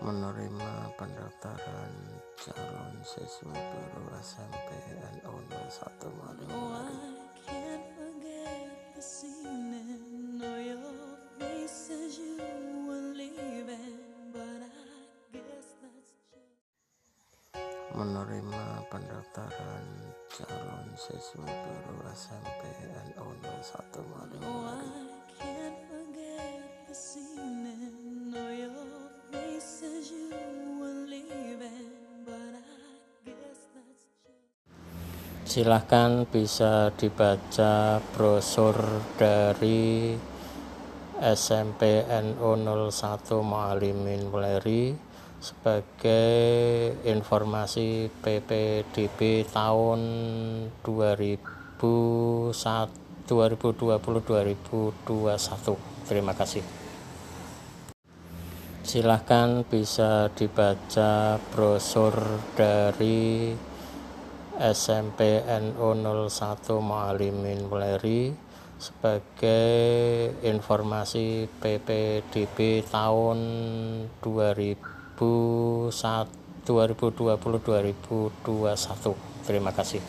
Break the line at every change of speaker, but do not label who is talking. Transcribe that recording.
menerima pendaftaran calon siswa baru SMP NU 01 Maling
Oh, I can't forget this evening. Know your face as you were leaving, but I guess that's just.
menerima pendaftaran calon siswa baru SMP NU 01 Maling Silahkan bisa dibaca brosur dari SMP NU 01 Mualimin Weleri sebagai informasi PPDB tahun 2020-2021. Terima kasih. Silahkan bisa dibaca brosur dari SMP NU 01 Mualimin Weleri sebagai informasi PPDB tahun 2020-2021. Terima kasih.